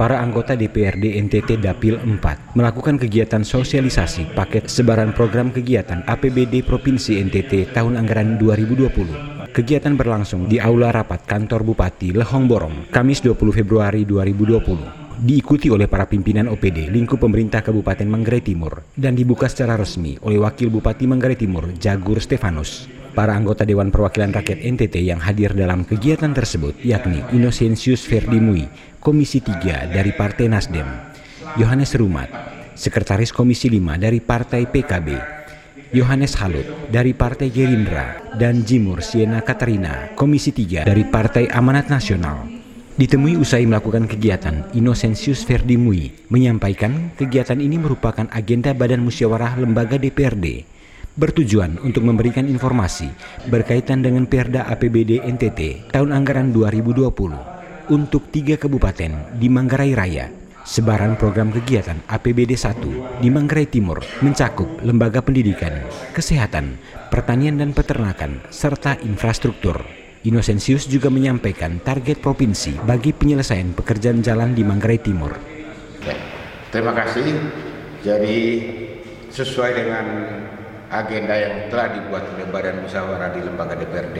para anggota DPRD NTT Dapil 4 melakukan kegiatan sosialisasi paket sebaran program kegiatan APBD Provinsi NTT tahun anggaran 2020. Kegiatan berlangsung di Aula Rapat Kantor Bupati Lehong Borong, Kamis 20 Februari 2020. Diikuti oleh para pimpinan OPD lingkup pemerintah Kabupaten Manggarai Timur dan dibuka secara resmi oleh Wakil Bupati Manggarai Timur Jagur Stefanus. Para anggota Dewan Perwakilan Rakyat NTT yang hadir dalam kegiatan tersebut yakni Innocentius Verdimui, Komisi 3 dari Partai Nasdem, Yohanes Rumat, Sekretaris Komisi 5 dari Partai PKB, Yohanes Halut dari Partai Gerindra, dan Jimur Siena Katarina, Komisi 3 dari Partai Amanat Nasional. Ditemui usai melakukan kegiatan, Innocentius Verdimui menyampaikan kegiatan ini merupakan agenda Badan Musyawarah Lembaga DPRD bertujuan untuk memberikan informasi berkaitan dengan Perda APBD NTT tahun anggaran 2020 untuk tiga kabupaten di Manggarai Raya. Sebaran program kegiatan APBD 1 di Manggarai Timur mencakup lembaga pendidikan, kesehatan, pertanian dan peternakan, serta infrastruktur. Innocentius juga menyampaikan target provinsi bagi penyelesaian pekerjaan jalan di Manggarai Timur. Terima kasih. Jadi sesuai dengan agenda yang telah dibuat oleh Badan Musyawarah di lembaga DPRD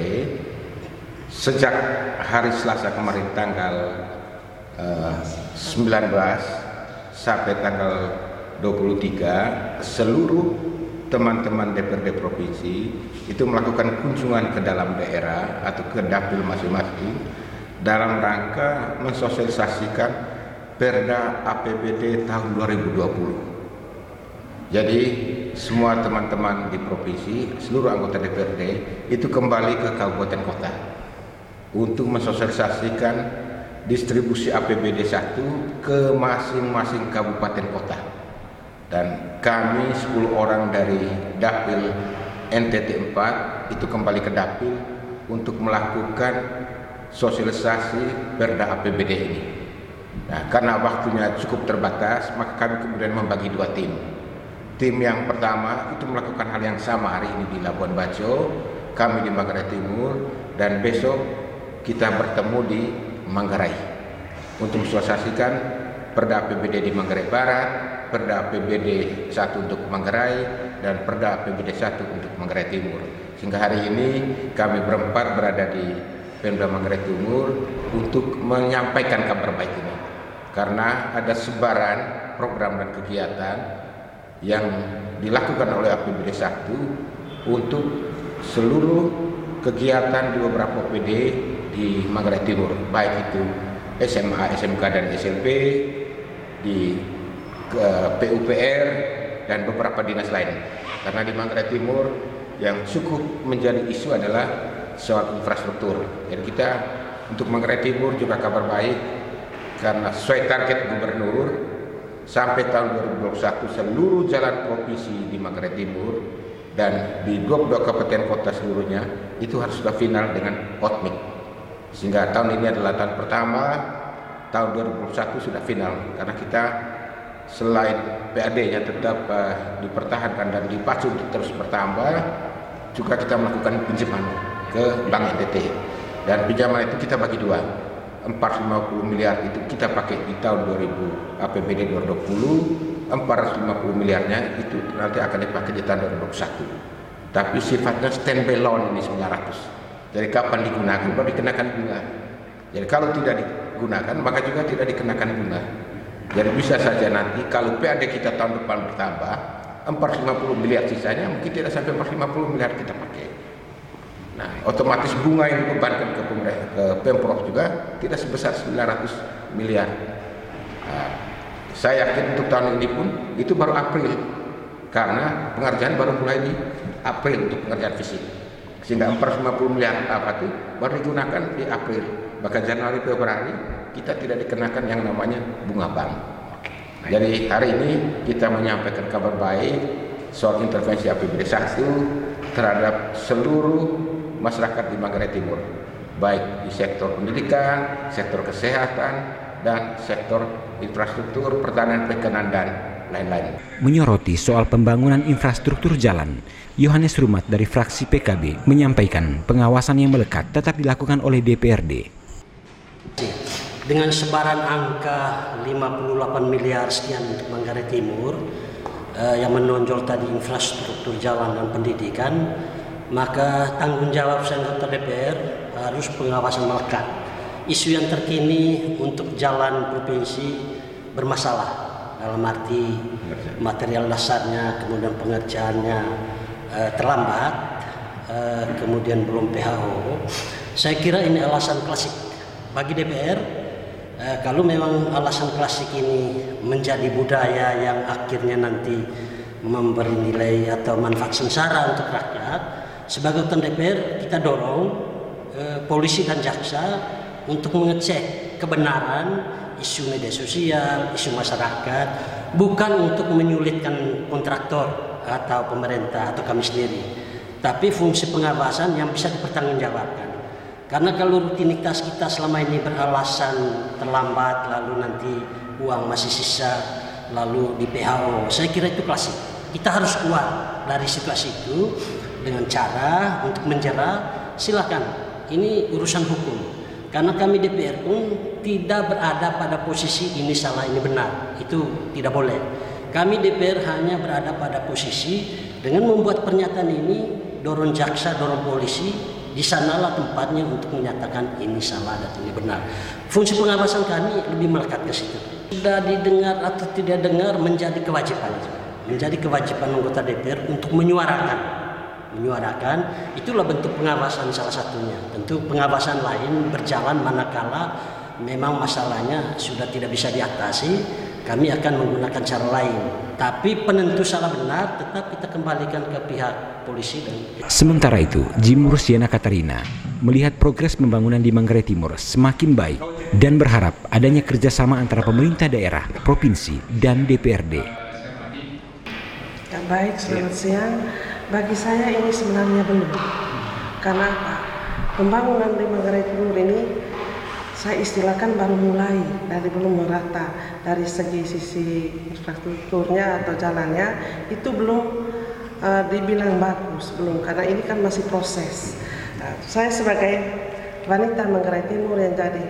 sejak hari Selasa kemarin tanggal eh, 19 sampai tanggal 23 seluruh teman-teman DPRD provinsi itu melakukan kunjungan ke dalam daerah atau ke dapil masing-masing dalam rangka mensosialisasikan Perda APBD tahun 2020. Jadi semua teman-teman di provinsi, seluruh anggota DPRD itu kembali ke kabupaten kota untuk mensosialisasikan distribusi APBD 1 ke masing-masing kabupaten kota. Dan kami 10 orang dari Dapil NTT 4 itu kembali ke Dapil untuk melakukan sosialisasi perda APBD ini. Nah, karena waktunya cukup terbatas, maka kami kemudian membagi dua tim Tim yang pertama itu melakukan hal yang sama hari ini di Labuan Bajo, kami di Manggarai Timur, dan besok kita bertemu di Manggarai untuk mensosialisasikan Perda APBD di Manggarai Barat, Perda APBD 1 untuk Manggarai, dan Perda APBD 1 untuk Manggarai Timur. Sehingga hari ini kami berempat berada di Pemda Manggarai Timur untuk menyampaikan kabar baik ini. Karena ada sebaran program dan kegiatan yang dilakukan oleh APBD 1 untuk seluruh kegiatan di beberapa OPD di Manggarai Timur, baik itu SMA, SMK dan SLP, di ke PUPR dan beberapa dinas lain. Karena di Manggarai Timur yang cukup menjadi isu adalah soal infrastruktur. Jadi kita untuk Manggarai Timur juga kabar baik karena sesuai target gubernur sampai tahun 2021 seluruh jalan provinsi di Manggarai Timur dan di 22 kabupaten kota seluruhnya itu harus sudah final dengan hotmix sehingga tahun ini adalah tahun pertama tahun 2021 sudah final. Karena kita selain PAD-nya tetap uh, dipertahankan dan dipacu untuk terus bertambah juga kita melakukan pinjaman ke Bank NTT dan pinjaman itu kita bagi dua 450 miliar itu kita pakai di tahun 2000 APBD 2020 450 miliarnya itu nanti akan dipakai di tahun 2021 tapi sifatnya standby loan ini 900 jadi kapan digunakan? Baru dikenakan bunga. Jadi kalau tidak digunakan maka juga tidak dikenakan bunga. Jadi bisa saja nanti kalau PAD kita tahun depan bertambah 450 miliar sisanya mungkin tidak sampai 450 miliar kita pakai Nah, otomatis bunga yang dibebankan ke, ke Pemprov juga tidak sebesar 900 miliar. Nah, saya yakin untuk tahun ini pun itu baru April karena pengerjaan baru mulai di April untuk pengerjaan fisik. Sehingga 450 miliar apa itu baru digunakan di April. Bahkan Januari Februari kita tidak dikenakan yang namanya bunga bank. Jadi hari ini kita menyampaikan kabar baik soal intervensi APBD 1 terhadap seluruh masyarakat di Manggarai Timur, baik di sektor pendidikan, sektor kesehatan, dan sektor infrastruktur, pertanian, perikanan, dan lain-lain. Menyoroti soal pembangunan infrastruktur jalan, Yohanes Rumat dari fraksi PKB menyampaikan pengawasan yang melekat tetap dilakukan oleh DPRD. dengan sebaran angka 58 miliar sekian untuk Manggarai Timur eh, yang menonjol tadi infrastruktur jalan dan pendidikan maka tanggung jawab anggota DPR harus pengawasan melekat. Isu yang terkini untuk jalan provinsi bermasalah dalam arti material dasarnya kemudian pengerjaannya eh, terlambat eh, kemudian belum PHO saya kira ini alasan klasik bagi DPR Eh, kalau memang alasan klasik ini menjadi budaya yang akhirnya nanti memberi nilai atau manfaat sengsara untuk rakyat, sebagai ketua DPR kita dorong eh, polisi dan jaksa untuk mengecek kebenaran isu media sosial, isu masyarakat, bukan untuk menyulitkan kontraktor atau pemerintah atau kami sendiri, tapi fungsi pengawasan yang bisa dipertanggungjawabkan. Karena kalau rutinitas kita selama ini beralasan terlambat, lalu nanti uang masih sisa, lalu di PHO, saya kira itu klasik. Kita harus keluar dari situasi itu dengan cara untuk menjera, silakan. Ini urusan hukum. Karena kami DPR pun tidak berada pada posisi ini salah, ini benar. Itu tidak boleh. Kami DPR hanya berada pada posisi dengan membuat pernyataan ini, dorong jaksa, dorong polisi, di sanalah tempatnya untuk menyatakan ini salah dan ini benar. Fungsi pengawasan kami lebih melekat ke situ. Sudah didengar atau tidak dengar menjadi kewajiban. Menjadi kewajiban anggota DPR untuk menyuarakan. Menyuarakan itulah bentuk pengawasan salah satunya. Tentu pengawasan lain berjalan manakala memang masalahnya sudah tidak bisa diatasi, kami akan menggunakan cara lain. Tapi penentu salah benar tetap kita kembalikan ke pihak polisi dan Sementara itu, Jimur Siena Katarina melihat progres pembangunan di Manggarai Timur semakin baik dan berharap adanya kerjasama antara pemerintah daerah, provinsi, dan DPRD. Ya, baik, selamat siang. Bagi saya ini sebenarnya belum. Karena apa? Pembangunan di Manggarai Timur ini saya istilahkan baru mulai dari belum merata dari segi sisi infrastrukturnya atau jalannya itu belum uh, dibilang bagus belum karena ini kan masih proses. Nah, saya sebagai wanita Manggarai Timur yang jadi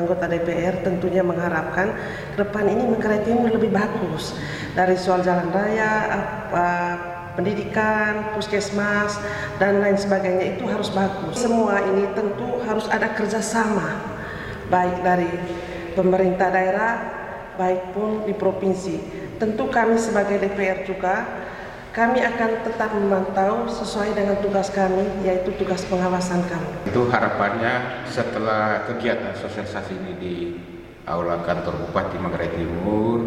anggota DPR tentunya mengharapkan ke depan ini Manggarai Timur lebih bagus dari soal jalan raya, apa, pendidikan, puskesmas dan lain sebagainya itu harus bagus. Semua ini tentu harus ada kerjasama baik dari pemerintah daerah, baik pun di provinsi. Tentu kami sebagai DPR juga, kami akan tetap memantau sesuai dengan tugas kami, yaitu tugas pengawasan kami. Itu harapannya setelah kegiatan sosialisasi ini di Aula Kantor Bupati Manggarai Timur,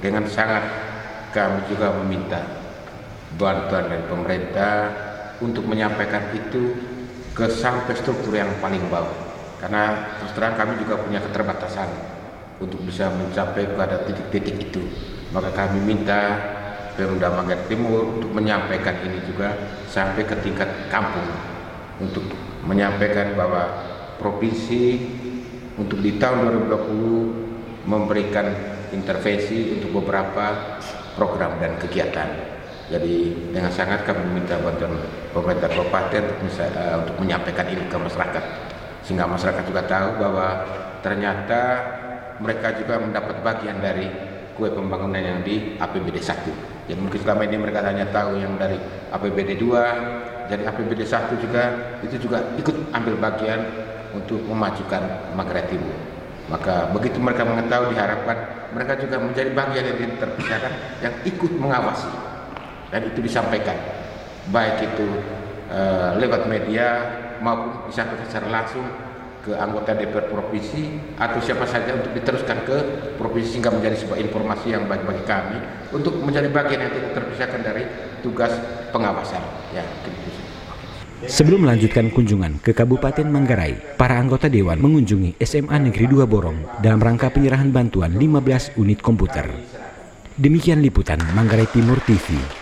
dengan sangat kami juga meminta bantuan dari pemerintah untuk menyampaikan itu ke sampai struktur yang paling bawah karena terus terang kami juga punya keterbatasan untuk bisa mencapai pada titik-titik itu maka kami minta Pemda Manggarai Timur untuk menyampaikan ini juga sampai ke tingkat kampung untuk menyampaikan bahwa provinsi untuk di tahun 2020 memberikan intervensi untuk beberapa program dan kegiatan. Jadi dengan sangat kami meminta bantuan pemerintah kabupaten untuk, uh, untuk menyampaikan ini ke masyarakat. Sehingga masyarakat juga tahu bahwa ternyata mereka juga mendapat bagian dari kue pembangunan yang di APBD 1 jadi mungkin selama ini mereka hanya tahu yang dari APBD 2 jadi APBD 1 juga itu juga ikut ambil bagian untuk memajukan Manggarai Timur. Maka begitu mereka mengetahui diharapkan mereka juga menjadi bagian yang terpisahkan yang ikut mengawasi dan itu disampaikan baik itu uh, lewat media maupun disampaikan secara langsung ke anggota DPR provinsi atau siapa saja untuk diteruskan ke provinsi sehingga menjadi sebuah informasi yang baik bagi kami untuk menjadi bagian yang tidak terpisahkan dari tugas pengawasan. Ya, Sebelum melanjutkan kunjungan ke Kabupaten Manggarai, para anggota Dewan mengunjungi SMA Negeri 2 Borong dalam rangka penyerahan bantuan 15 unit komputer. Demikian liputan Manggarai Timur TV.